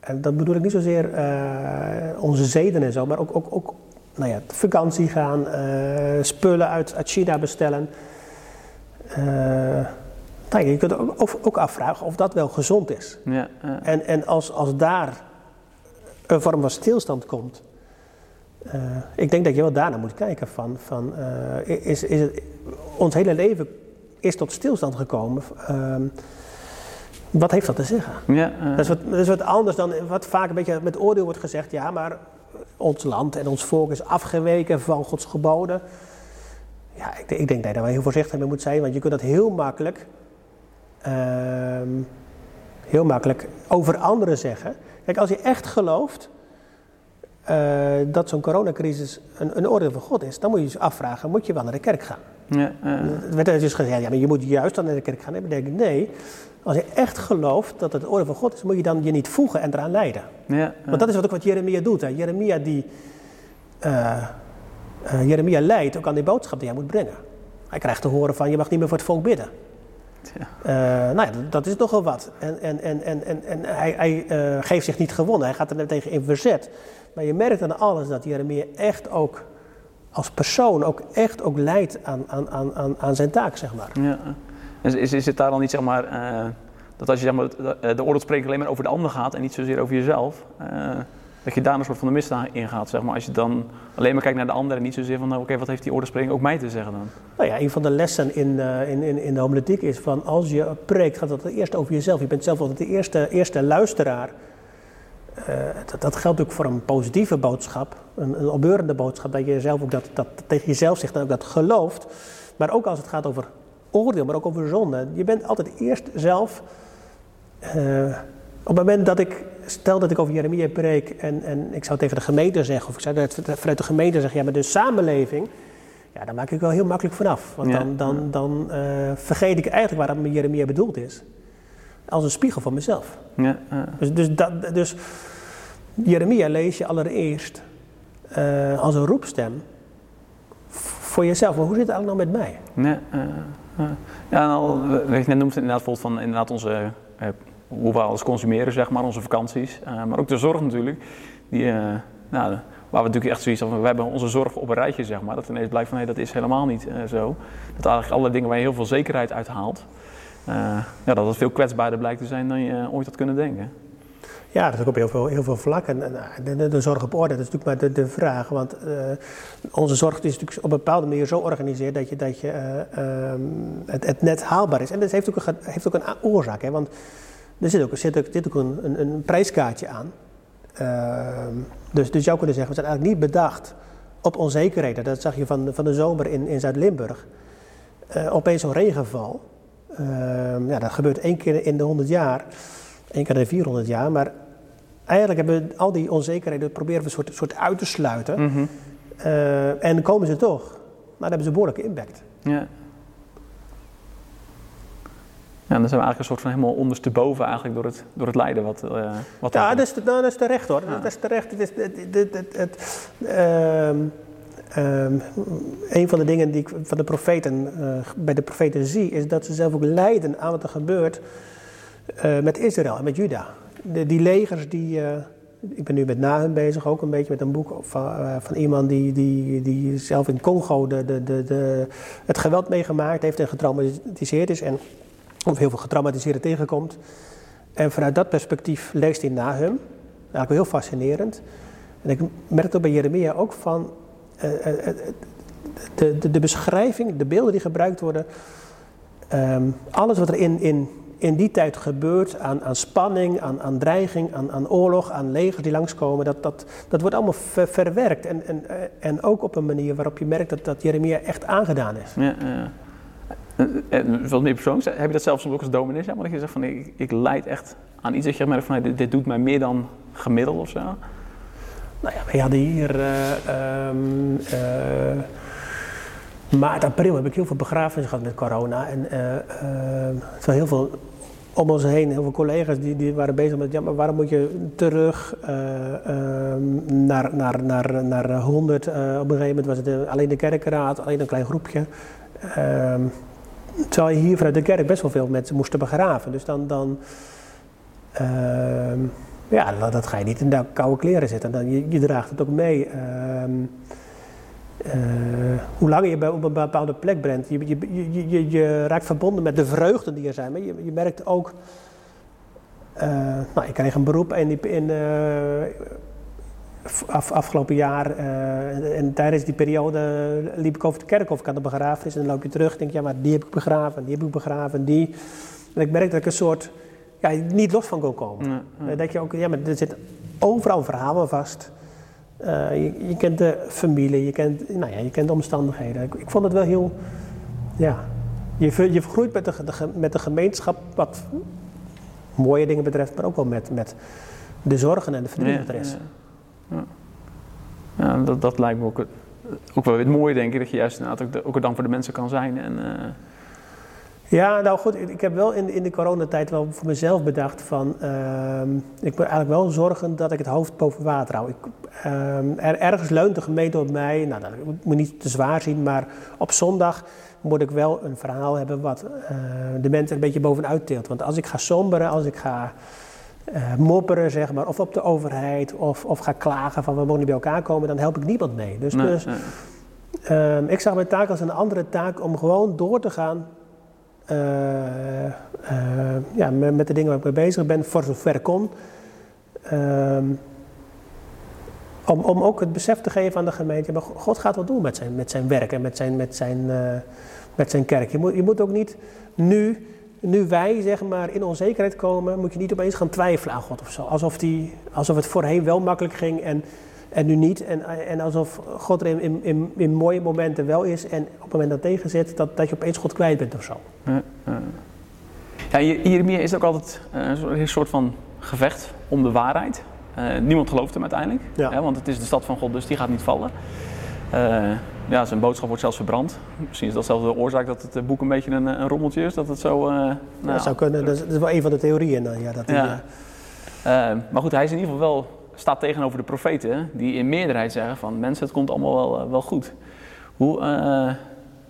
En dat bedoel ik niet zozeer uh, onze zeden en zo, maar ook, ook, ook nou ja, vakantie gaan, uh, spullen uit, uit China bestellen. Uh, nou, je kunt ook, ook, afvragen of dat wel gezond is. Ja, En, en als, als daar een vorm van stilstand komt, ik denk dat je wel daarna moet kijken van, van is, is het, ons hele leven is tot stilstand gekomen. Ehm, wat heeft dat te zeggen? Ja, dat, is wat, dat, is wat, anders dan wat vaak een beetje met oordeel wordt gezegd. Ja, maar ons land en ons volk is afgeweken van Gods geboden. Ja, ik, ik denk dat je daar wel heel voorzichtig mee moet zijn, want je kunt dat heel makkelijk, ehm, heel makkelijk over anderen zeggen. Kijk, als je echt gelooft uh, dat zo'n coronacrisis een, een oordeel van God is, dan moet je je afvragen, moet je wel naar de kerk gaan? Ja, uh. Er werd dus gezegd, ja, maar je moet juist dan naar de kerk gaan. En dan denk ik, nee, als je echt gelooft dat het de orde van God is, moet je dan je niet voegen en eraan leiden. Ja, Want dat is wat ook wat Jeremia doet. Hè. Jeremia die, uh, uh, Jeremia leidt ook aan die boodschap die hij moet brengen. Hij krijgt te horen van je mag niet meer voor het volk bidden. Ja. Uh, nou ja, dat, is nogal wat. En, en, en, en, en, en hij, hij geeft zich niet gewonnen, hij gaat er tegen in verzet. Maar je merkt aan alles dat Jeremia echt ook als persoon ook echt ook leidt aan, aan, aan, aan zijn taak, zeg maar. Ja. Is, is, is het daar dan niet zeg maar, uh, dat als je zeg maar, de, de oordeelspreking alleen maar over de ander gaat en niet zozeer over jezelf, uh, dat je daar een soort van de misdaad in gaat, zeg maar. Als je dan alleen maar kijkt naar de ander en niet zozeer van, nou, oké, wat heeft die oordeelspreking ook mij te zeggen dan? Nou ja, een van de lessen in, uh, in, in, in de homiletiek is van, als je preekt, gaat dat eerst over jezelf. Je bent zelf altijd de eerste, eerste luisteraar. Dat, dat, geldt ook voor een positieve boodschap, een, een opbeurende boodschap, dat je zelf ook dat, dat tegen jezelf zegt en ook dat gelooft. Maar ook als het gaat over oordeel, maar ook over zonde. Je bent altijd eerst zelf. Uh, op het moment dat ik, stel dat ik over Jeremia preek en, en ik zou tegen de gemeente zeggen, of ik zou vanuit de gemeente zeggen, ja, maar de samenleving, ja, daar maak ik wel heel makkelijk vanaf. Want dan, dan, dan uh, vergeet ik eigenlijk waar dat Jeremia bedoeld is. Als een spiegel van mezelf. Ja, dus, dus, dat, dus Jeremia lees je allereerst uh, als een roepstem voor jezelf. Maar hoe zit het eigenlijk nou met mij? Ja, ja, en al, wat je net noemt, inderdaad, bijvoorbeeld van inderdaad onze, eh, hoe we alles consumeren, zeg maar, onze vakanties. Uh, maar ook de zorg natuurlijk, die, nou, waar we natuurlijk echt zoiets van, we hebben onze zorg op een rijtje, zeg maar. Dat ineens blijkt van, nee, dat is helemaal niet zo. Dat eigenlijk alle dingen waar je heel veel zekerheid uit haalt, ja, dat het veel kwetsbaarder blijkt te zijn dan je ooit had kunnen denken. Ja, dat is ook op heel veel, heel veel vlakken. De, de, zorg op orde, dat is natuurlijk maar de, de vraag. Want uh, onze zorg is natuurlijk op een bepaalde manier zo georganiseerd dat, je, dat je, um, het, het, net haalbaar is. En dat heeft ook een, heeft ook een oorzaak. Hè? Want er zit ook, zit ook, zit ook een, een, prijskaartje aan. Uh, dus, dus jou kunnen zeggen, we zijn eigenlijk niet bedacht op onzekerheden. Dat zag je van, van de zomer in, in Zuid-Limburg. Opeens zo'n regenval. Ehm, ja, dat gebeurt één keer in de 100 jaar. één keer in de 400 jaar. Maar eigenlijk hebben we al die onzekerheden proberen we een soort, soort uit te sluiten. Mm -hmm. uh, en komen ze toch. Maar dan hebben ze behoorlijke impact. Ja. Ja, dan zijn we eigenlijk een soort van helemaal ondersteboven eigenlijk door het, door het lijden wat, uh, wat Ja, dat is, nou, dat is terecht hoor. Ja. Dat is terecht. Het is, het, het, het, het um, um, een van de dingen die ik van de profeten, uh, bij de profeten zie, is dat ze zelf ook lijden aan wat er gebeurt uh, met Israël en met Juda die legers die. Uh, ik ben nu met Nahum bezig, ook een beetje met een boek van, van iemand die, die, die zelf in Congo de, de, de, het geweld meegemaakt heeft en getraumatiseerd is. En, of heel veel getraumatiseerd tegenkomt. En vanuit dat perspectief leest hij Nahum. Eigenlijk heel fascinerend. En ik merk ook bij Jeremia ook van de, de, de, beschrijving, de beelden die gebruikt worden. Um, alles wat er in, in in die tijd gebeurt aan, aan spanning, aan, aan dreiging, aan, aan oorlog, aan legers die langskomen, dat, dat, dat wordt allemaal verwerkt. En, en, eh, en ook op een manier waarop je merkt dat, dat Jeremia echt aangedaan is. Ja, ja. En wat meer persoonlijk, heb je dat zelfs ook als dominee, zeg maar, dat je zegt van ik, ik leid echt aan iets dat je merkt van dit, dit doet mij meer dan gemiddeld of zo? Nou ja, we hadden hier... Uh, um, uh, maart, april heb ik heel veel begrafenissen gehad met corona. En uh, uh, heel veel om ons heen, heel veel collega's die, die waren bezig met, ja, maar waarom moet je terug uh, naar, naar, naar, naar 100? Uh, op een gegeven moment was het alleen de kerkenraad, alleen een klein groepje. Terwijl je hier vanuit de kerk best wel veel mensen moesten begraven. Dus dan, dan ehm, Ja, dat, dat ga je niet in de koude kleren zitten. Dan, je, je draagt het ook mee. Eh, hoe langer je bij, op een bepaalde plek bent, je, je, je, je, raakt verbonden met de vreugden die er zijn. Maar je, merkt ook. eh, nou, ik kreeg een beroep in, die- in, eh, af, afgelopen jaar. en tijdens die periode liep ik over de kerkhof. Ik had een begrafenis en dan loop je terug. en denk je, ja, maar die heb ik begraven, die heb ik begraven, die. En ik merk dat ik een soort. Ja, niet los van kon komen. Ja, ja. Eh, Dat je ook, ja, maar er zit overal verhalen vast. Eh, je, je kent de familie, je kent, nou ja, je kent de omstandigheden. Ik, ik vond het wel heel, ja, je, ver- je vergroeit met de, met de gemeenschap wat mooie dingen betreft, maar ook wel met, met de zorgen en de verdriet er. Ja, ja. Ja, dat, dat lijkt me ook, ook wel weer het mooie, denk ik, dat je juist inderdaad ook, de- ook er dan voor de mensen kan zijn. En, eh, Ja, nou goed, ik, heb wel in, in de coronatijd wel voor mezelf bedacht van, ehm, ik moet eigenlijk wel zorgen dat ik het hoofd boven water hou. Ik, ehm, er, ergens leunt de gemeente op mij, nou dat moet niet te zwaar zien, maar op zondag moet ik wel een verhaal hebben wat eh, de mensen een beetje bovenuit tilt. Want als ik ga somberen, als ik ga eh, mopperen, zeg maar, of op de overheid, of, of ga klagen van we mogen niet bij elkaar komen, dan help ik niemand mee. Dus, nee, dus nee. Ehm, ik zag mijn taak als een andere taak om gewoon door te gaan ja, met, de dingen waar ik mee bezig ben, voor zover kon. Ehm, om, om ook het besef te geven aan de gemeente, maar God gaat wat doen met zijn, met zijn werk en met zijn, met zijn, eh, met zijn kerk. Je moet, je moet ook niet nu, nu wij zeg maar in onzekerheid komen, moet je niet opeens gaan twijfelen aan God of zo. Alsof, die, alsof het voorheen wel makkelijk ging en, en nu niet. En, en alsof God er in, in, in, mooie momenten wel is en op het moment dat tegen zit, dat, dat je opeens God kwijt bent of zo. Ja, ja. Ja, in Jeremia is ook altijd eh, een soort- van gevecht om de waarheid. Eh, niemand gelooft hem uiteindelijk, Ja. hè, want het is de stad van God, dus die gaat niet vallen. Eh, ja, zijn boodschap wordt zelfs verbrand. Misschien is dat zelfs de oorzaak dat het boek een beetje een, een rommeltje is, dat het zo... nou, dat zou kunnen, dat is, dat is wel een van de theorieën. dan, ja, dat Ja. maar goed, hij is in ieder geval wel, staat tegenover de profeten, die in meerderheid zeggen van mensen, het komt allemaal wel, eh, wel goed. Hoe, eh,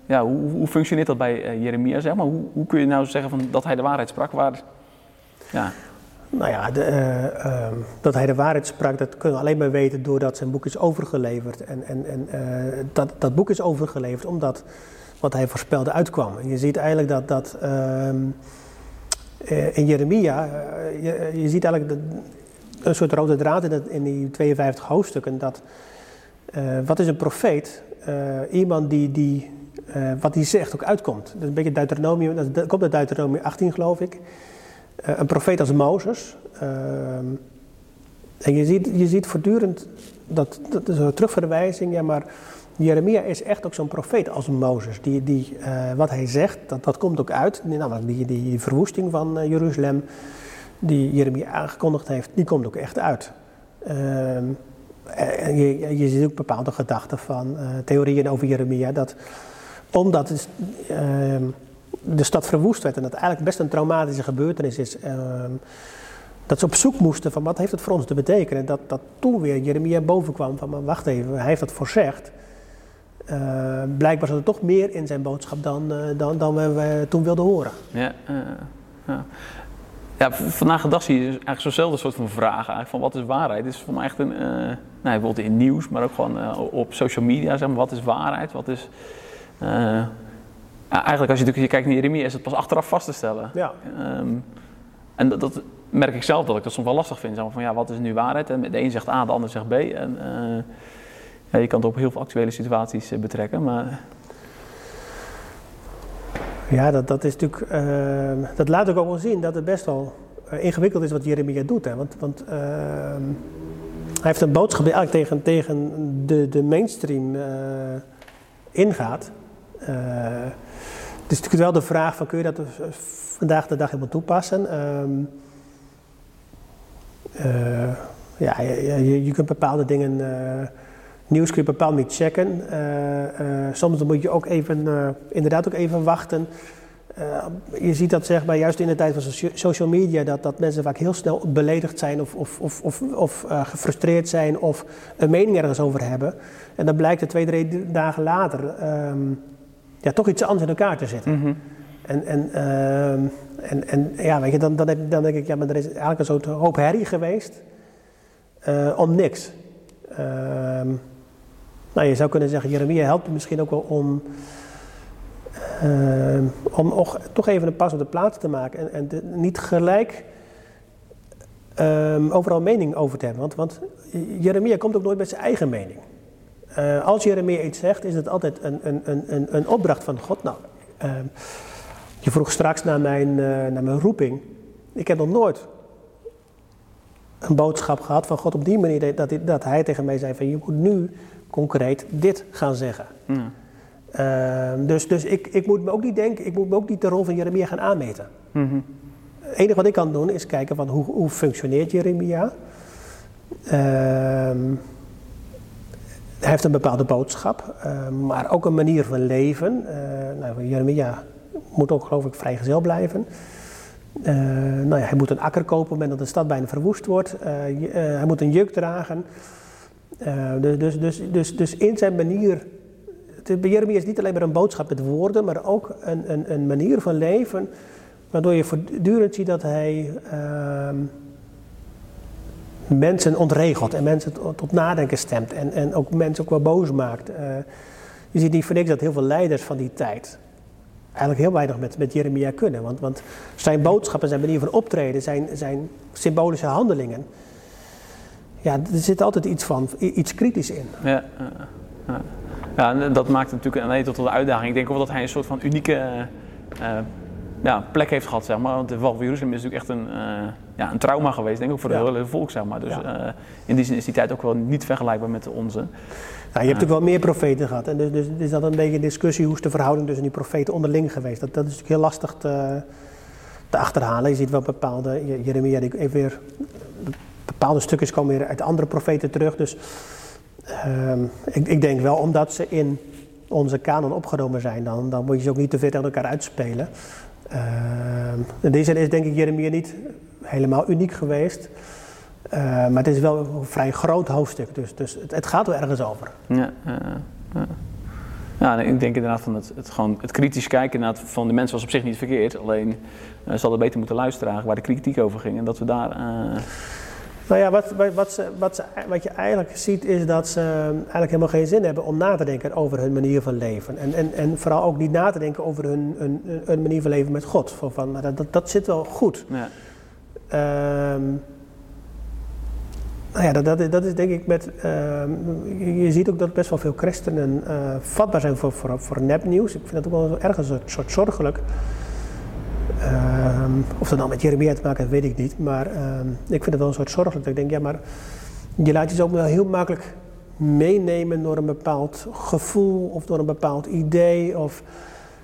ja, hoe, hoe functioneert dat bij eh, Jeremia, zeg maar? Hoe, hoe kun je nou zeggen van, dat hij de waarheid sprak? Waar, ja, Nou ja, de, eh, ehm, dat hij de waarheid sprak, dat kunnen we alleen maar weten doordat zijn boek is overgeleverd. En, en, en dat, dat boek is overgeleverd omdat wat hij voorspelde uitkwam. Je ziet eigenlijk dat, dat ehm, eh, in Jeremia, je, je ziet eigenlijk een soort rode draad in, in die 52 hoofdstukken. Dat, eh, wat is een profeet? Eh, iemand die, die eh, wat hij zegt ook uitkomt. Dat is een beetje Deuteronomium, dat, komt uit Deuteronomium 18 geloof ik. Een profeet als Mozes. En je ziet, je ziet voortdurend, dat, dat is een terugverwijzing, ja, maar Jeremia is echt ook zo'n profeet als Mozes. Die, die, wat hij zegt, dat, dat komt ook uit. Namelijk die, die verwoesting van Jeruzalem, die Jeremia aangekondigd heeft, die komt ook echt uit. Ehm, je, ziet ook bepaalde gedachten van eh, theorieën over Jeremia, dat omdat het, ehm, de stad verwoest werd en dat eigenlijk best een traumatische gebeurtenis is. ehm, dat ze op zoek moesten van wat heeft het voor ons te betekenen. Dat, dat toen weer Jeremia boven kwam van maar wacht even, hij heeft dat voorzegd. Eh, blijkbaar zat er toch meer in zijn boodschap dan, eh, dan, dan we, we toen wilden horen. ja, ja. Ja, vandaag de dag zie je dus eigenlijk zo'nzelfde soort van vragen eigenlijk, van wat is waarheid? Het is voor mij echt een, eh, nou, bijvoorbeeld in nieuws, maar ook gewoon eh, op social media, zeg maar, wat is waarheid? Wat is... eh, ja, eigenlijk als je, natuurlijk- je kijkt naar Jeremia is het pas achteraf vast te stellen. Ja. Ehm, en dat, dat merk ik zelf dat ik dat soms wel lastig vind. Zeg maar van ja, wat is nu waarheid? En de een zegt A, de ander zegt B. En ja, je kan het op heel veel actuele situaties betrekken. Maar Ja, dat, dat is natuurlijk. ehm, dat laat ook wel zien dat het best wel eh, ingewikkeld is wat Jeremia doet. Hè? Want, want ehm, hij heeft een boodschap die eigenlijk tegen, tegen de, de mainstream eh, ingaat. Eh, het is natuurlijk wel de vraag van kun je dat vandaag de dag helemaal toepassen? Ehm, eh, ja, je, je, je kunt bepaalde dingen, nieuws kun je bepaald niet checken. Eh, eh, soms moet je ook even, eh, inderdaad ook even wachten. Je ziet dat zeg maar juist in de tijd van socia- social media, dat, dat mensen vaak heel snel beledigd zijn of, of, of, of, of gefrustreerd zijn of een mening ergens over hebben. En dan blijkt er twee, drie dagen later ehm, ja, toch iets anders in elkaar te zitten. En, en, ehm, en, en ja, weet je, dan, dan, heb, dan denk ik, ja, maar er is eigenlijk een soort hoop herrie geweest. uh, om niks. Ehm, nou, je zou kunnen zeggen, Jeremia helpt misschien ook wel om, uh, om toch even een pas op de plaats te maken en, en niet gelijk um, overal mening over te hebben. Want, want Jeremia komt ook nooit met zijn eigen mening. Uh, als Jeremia iets zegt, is het altijd een, een, een, een opdracht van God. Nou, uh, je vroeg straks naar mijn, uh, naar mijn roeping. Ik heb nog nooit een boodschap gehad van God op die manier dat, dat hij tegen mij zei van je moet nu concreet dit gaan zeggen. Uh, dus dus ik, ik moet me ook niet denken, ik moet me ook niet de rol van Jeremia gaan aanmeten. Mm -hmm. Het enige wat ik kan doen is kijken van hoe, hoe functioneert Jeremia. Uh, hij heeft een bepaalde boodschap, uh, maar ook een manier van leven. Uh, nou, Jeremia moet ook geloof ik vrijgezel blijven. Uh, nou ja, hij moet een akker kopen op het moment dat de stad bijna verwoest wordt. hij moet een juk dragen. Dus, dus, dus, dus, dus in zijn manier. Jeremia is niet alleen maar een boodschap met woorden, maar ook een, een, een manier van leven. Waardoor je voortdurend ziet dat hij ehm, mensen ontregelt en mensen tot, nadenken stemt en, en ook mensen ook wel boos maakt. Uh, je ziet niet voor niks dat heel veel leiders van die tijd eigenlijk heel weinig met, met Jeremia kunnen. Want, want zijn boodschappen, zijn manier van optreden, zijn, zijn symbolische handelingen. Ja, er zit altijd iets van, iets kritisch in. Ja, ja en dat maakt het natuurlijk alleen tot de uitdaging. Ik denk ook wel dat hij een soort van unieke uh, ja, plek heeft gehad, zeg maar. Want de val van Jeruzalem is natuurlijk echt een, uh, ja, een trauma geweest, denk ik, ook voor het hele volk, zeg maar. Dus uh, in die zin is die tijd ook wel niet vergelijkbaar met de onze. Ja, je hebt natuurlijk wel meer profeten gehad. En dus, dus is dat een beetje een discussie, hoe is de verhouding tussen die profeten onderling geweest? Dat, dat is natuurlijk heel lastig te, te achterhalen. Je ziet wel bepaalde, Jeremia, die even weer, bepaalde stukjes komen weer uit andere profeten terug. Dus um, ik, ik denk wel, omdat ze in onze kanon opgenomen zijn, dan, dan moet je ze ook niet te veel tegen elkaar uitspelen. Uh, in deze zin is denk ik Jeremia niet helemaal uniek geweest. Uh, maar het is wel een vrij groot hoofdstuk, dus, dus het, het gaat wel ergens over. Ja, uh, ja. ja, ik denk inderdaad van het, het, gewoon het kritisch kijken inderdaad van de mensen was op zich niet verkeerd. Alleen uh, ze hadden beter moeten luisteren waar de kritiek over ging. En dat we daar nou ja, wat, wat, ze, wat, ze, wat je eigenlijk ziet is dat ze eigenlijk helemaal geen zin hebben om na te denken over hun manier van leven. En, en, en vooral ook niet na te denken over hun, hun, hun manier van leven met God. Van, van, dat, dat, dat zit wel goed. Ja. Um, nou ja, dat, dat, dat, is denk ik met. Uh, je ziet ook dat best wel veel christenen uh, vatbaar zijn voor, voor, voor nepnieuws. Ik vind dat ook wel ergens een soort zorgelijk. Um, of dat nou met Jeremia te maken heeft, weet ik niet. Maar um, ik vind het wel een soort zorgelijk. Ik denk, ja, maar je laat je ook wel heel makkelijk meenemen door een bepaald gevoel of door een bepaald idee. Of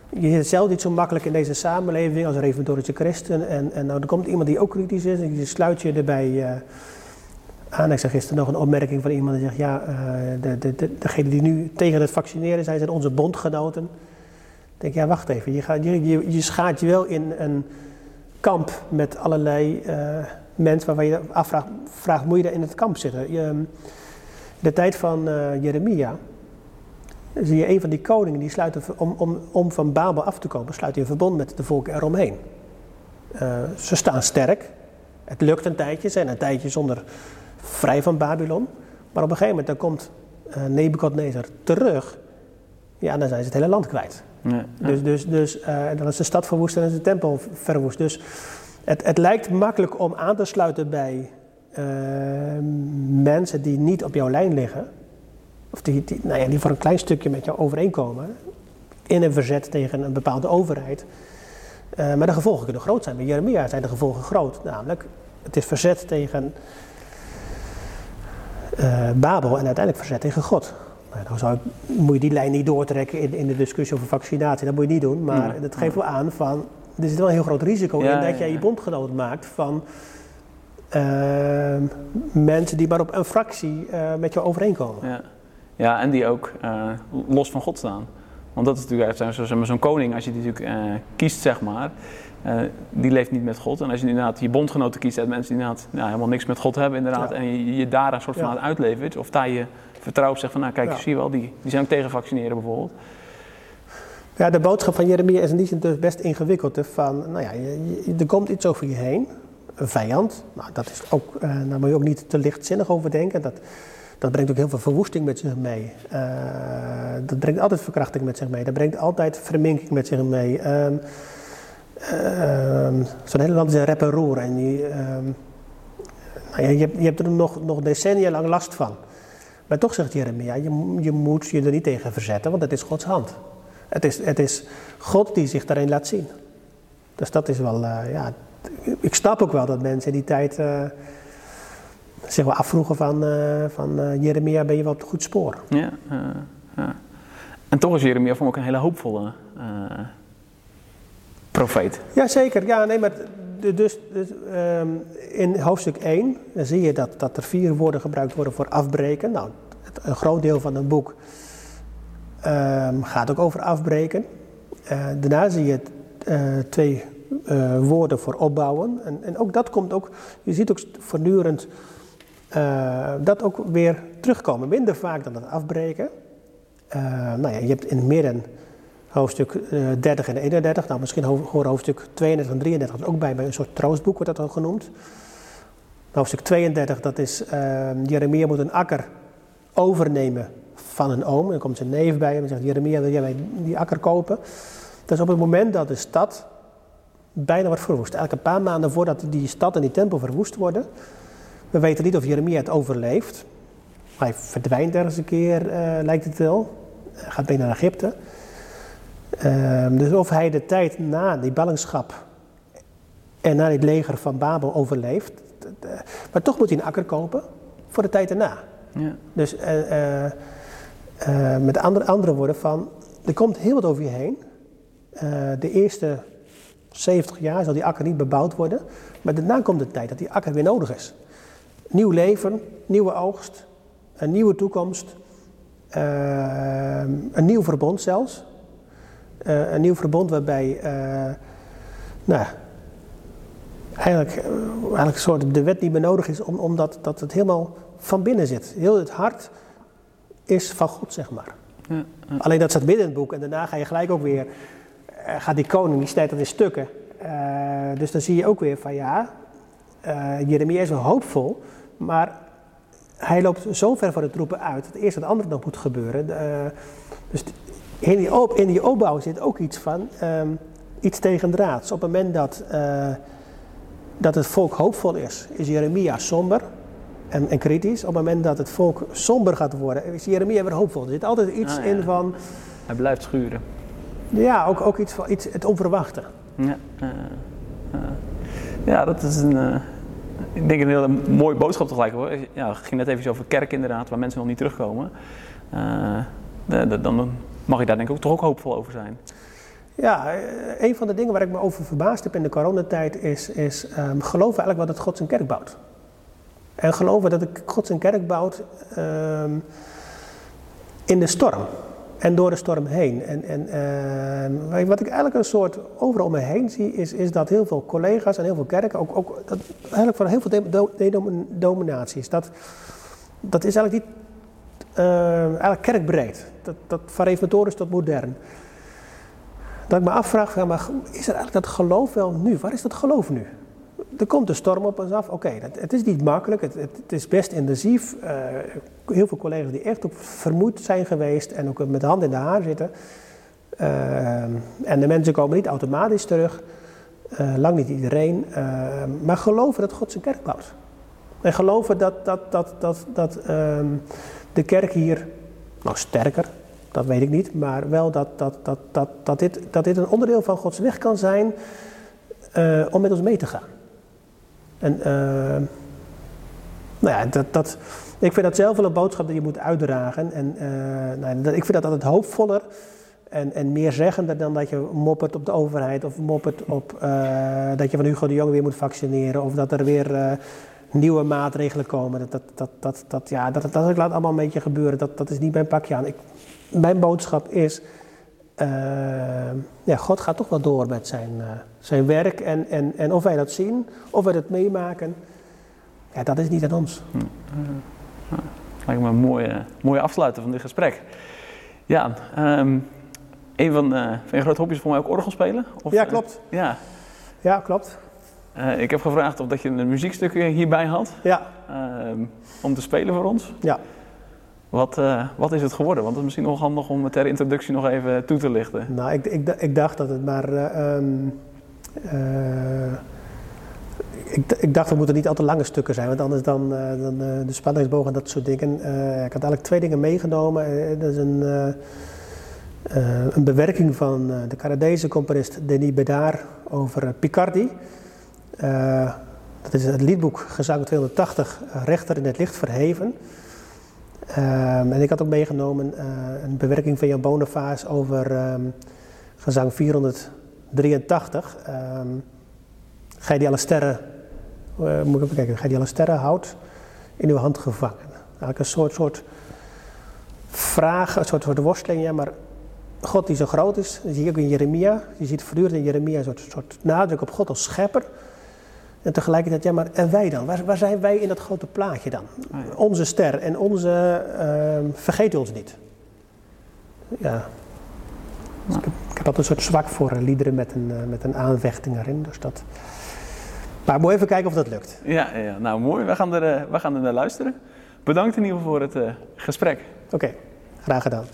je zit zelf niet zo makkelijk in deze samenleving als reformatorische christen. En, en nou, er komt iemand die ook kritisch is en je sluit je erbij uh, aan. Ik zag gisteren nog een opmerking van iemand die zegt, ja, de, de, de, degenen die nu tegen het vaccineren zijn, zijn onze bondgenoten denk ja, wacht even, je, gaat, je, je, je schaart je wel in een kamp met allerlei uh, mensen waarvan je afvraagt, vraagt, moet je daar in het kamp zitten? Je, in de tijd van uh, Jeremia zie je een van die koningen die sluit om, om, om van Babel af te komen, sluit hij een verbond met de volken eromheen. Uh, ze staan sterk, het lukt een tijdje, ze zijn een tijdje zonder vrij van Babylon, maar op een gegeven moment dan komt uh, Nebukadnezar terug, ja, dan zijn ze het hele land kwijt. Ja, Dus, dus, dus uh, dan is de stad verwoest en is de tempel verwoest. Dus het, het lijkt makkelijk om aan te sluiten bij uh, mensen die niet op jouw lijn liggen. Of die, die, nou ja, die voor een klein stukje met jou overeenkomen. In een verzet tegen een bepaalde overheid. Uh, maar de gevolgen kunnen groot zijn. Bij Jeremia zijn de gevolgen groot. Namelijk, het is verzet tegen Babel en uiteindelijk verzet tegen God. Nou, dan zou moet je die lijn niet doortrekken in, in de discussie over vaccinatie. Dat moet je niet doen. Maar dat geeft wel aan van. Er zit wel een heel groot risico in dat jij je bondgenoot maakt van uh, mensen die maar op een fractie uh, met jou overeenkomen. Ja. ja, en die ook uh, los van God staan. Want dat is natuurlijk zo'n zo koning, als je die natuurlijk kiest, zeg maar, die leeft niet met God. En als je inderdaad je bondgenoten kiest uit mensen die inderdaad nou, helemaal niks met God hebben, inderdaad, ja. en je, je, daar een soort van ja. uitlevert, of daar je vertrouwen zegt van nou kijk, ja. zie je wel, die, die zijn ook tegen vaccineren bijvoorbeeld. Ja, de boodschap van Jeremia is in die zin dus best ingewikkeld. Hè, van, nou ja, je, je, er komt iets over je heen. een vijand. Nou, dat is ook, uh, daar moet je ook niet te lichtzinnig over denken. Dat, dat brengt ook heel veel verwoesting met zich mee. Uh, dat brengt altijd verkrachting met zich mee. Dat brengt altijd verminking met zich mee. Um, Zo'n hele land is een rep en roer. En die, um, nou ja, je, je, hebt er nog, nog decennia lang last van. Maar toch zegt Jeremia, je, je moet je er niet tegen verzetten, want het is Gods hand. Het is, het is God die zich daarin laat zien. Dus dat is wel, uh, ja, ik snap ook wel dat mensen in die tijd uh, zich wel afvroegen van, uh, van Jeremia, ben je wel op het goed spoor? Ja, ja. En toch is Jeremia voor me ook een hele hoopvolle profeet. Jazeker, ja, nee, maar dus, um, in hoofdstuk 1 dan zie je dat, dat er vier woorden gebruikt worden voor afbreken. Nou, het, een groot deel van het boek um, gaat ook over afbreken. Uh, daarna zie je uh, twee uh, woorden voor opbouwen. En, en, ook dat komt ook, je ziet ook voortdurend dat ook weer terugkomen. Minder vaak dan het afbreken. nou ja, je hebt in het midden hoofdstuk 30 en 31. Nou, misschien horen hoofdstuk 32 en 33 ook bij, bij een soort troostboek wordt dat al genoemd. Hoofdstuk 32, dat is uh, Jeremia moet een akker overnemen van een oom. Dan komt zijn neef bij hem en zegt, Jeremia wil jij die akker kopen? Dat is op het moment dat de stad bijna wordt verwoest. Elke paar maanden voordat die stad en die tempel verwoest worden. We weten niet of Jeremia het overleeft. Hij verdwijnt ergens een keer, uh, lijkt het wel. Hij gaat mee naar Egypte. Uh, dus of hij de tijd na die ballingschap en na dit leger van Babel overleeft. Maar toch moet hij een akker kopen voor de tijd erna. Ja. Dus uh, uh, met andere, andere woorden van, er komt heel wat over je heen. de eerste 70 jaar zal die akker niet bebouwd worden. Maar daarna komt de tijd dat die akker weer nodig is. Nieuw leven, nieuwe oogst, een nieuwe toekomst. een nieuw verbond zelfs. Uh, een nieuw verbond waarbij, uh, nou, eigenlijk, uh, eigenlijk een soort de wet niet meer nodig is, om, omdat dat het helemaal van binnen zit. Heel het hart is van God, zeg maar. Ja, ja. Alleen dat staat midden in het boek en daarna ga je gelijk ook weer, gaat die koning, die snijdt dat in stukken. dus dan zie je ook weer van ja, Jeremia is wel hoopvol, maar hij loopt zo ver van de troepen uit dat eerst het andere nog moet gebeuren. dus in die, op, in die opbouw zit ook iets van um, iets tegendraads. Op het moment dat, uh, dat het volk hoopvol is, is Jeremia somber en, en, kritisch. Op het moment dat het volk somber gaat worden, is Jeremia weer hoopvol. Er zit altijd iets ah, ja. in van. Hij blijft schuren. Ja, ook, ook iets van iets, het onverwachte. Ja, uh, uh. ja dat is een. Uh, ik denk een hele mooie boodschap tegelijk hoor. Ja, het ging net even over kerk inderdaad, waar mensen nog niet terugkomen. Dan mag je daar denk ik ook toch ook hoopvol over zijn. Ja, eh, een van de dingen waar ik me over verbaasd heb in de coronatijd is, is um, geloven eigenlijk wel dat God zijn kerk bouwt. En geloven dat God zijn kerk bouwt um, in de storm en door de storm heen. En, en uh, wat ik eigenlijk een soort overal om me heen zie, is, is dat heel veel collega's en heel veel kerken, ook, ook dat, eigenlijk van heel veel denominaties, dat, dat is eigenlijk niet uh, eigenlijk kerkbreed. Dat, dat van reformatorisch tot modern. Dat ik me afvraag, maar is er eigenlijk dat geloof wel nu? Waar is dat geloof nu? Er komt een storm op ons af. Oké, het is niet makkelijk, het, het, is best intensief. Uh, heel veel collega's die echt op vermoeid zijn geweest en ook met de hand in de haar zitten. Uh, en de mensen komen niet automatisch terug. Lang niet iedereen. maar geloven dat God zijn kerk bouwt. En geloven dat, dat, dat, dat, dat ehm, de kerk hier, nou sterker, dat weet ik niet, maar wel dat, dat, dat, dat, dat, dit, dat dit een onderdeel van Gods weg kan zijn uh, om met ons mee te gaan. En uh, nou ja, dat, dat, ik vind dat zelf wel een boodschap die je moet uitdragen. En uh, nou, ik vind dat altijd hoopvoller en, en meer zeggender dan dat je moppert op de overheid of moppert op dat je van Hugo de Jong weer moet vaccineren of dat er weer nieuwe maatregelen komen. Dat, dat, dat, dat, dat, ja, dat, dat, dat laat allemaal een beetje gebeuren. Dat, dat is niet mijn pakje aan. Ik, mijn boodschap is, uh, ja, God gaat toch wel door met zijn, uh, zijn werk. En, en, en of wij dat zien, of wij dat meemaken, ja, dat is niet aan ons. Hm. Uh, lijkt me een mooie, mooie afsluiter van dit gesprek. Ja, um, een van, van je grote hobby's voor mij ook orgel spelen? Of, ja, klopt. ja. ja, klopt. Uh, ik heb gevraagd of dat je een muziekstuk hierbij had. Ja. Uh, om te spelen voor ons. Ja. Wat, uh, wat is het geworden? Want het is misschien nog handig om het ter introductie nog even toe te lichten. Nou, ik, ik, ik dacht dat het maar. Um, ik, ik, dacht, er moeten niet al te lange stukken zijn, want anders dan, dan de spanningsboog en dat soort dingen. ik had eigenlijk twee dingen meegenomen. dat is een, een bewerking van de Canadese componist Denis Bedard over Picardi. Uh, dat is het liedboek Gezang 280, Rechter in het Licht Verheven. Um, en ik had ook meegenomen uh, een bewerking van Jan Boniface over um, gezang 483. Um, ehm, je die alle sterren, moet ik even je die alle sterren houdt in uw hand gevangen. Eigenlijk een soort, soort vraag, een soort, soort worsteling, ja, maar God die zo groot is, dat zie je ook in Jeremia. Je ziet voortdurend in Jeremia een soort, soort nadruk op God als schepper. En tegelijkertijd, ja, maar en wij dan? Waar, waar zijn wij in dat grote plaatje dan? Ah, onze ster en onze, uh, vergeet ons niet. Ja. Dus ik, heb, ik, heb, altijd een soort zwak voor uh, liederen met een, uh, met een aanvechting erin. Dus dat... Maar moet even kijken of dat lukt. Ja, ja nou mooi. We gaan, er, uh, we gaan er naar luisteren. Bedankt in ieder geval voor het gesprek. Oké, okay, graag gedaan.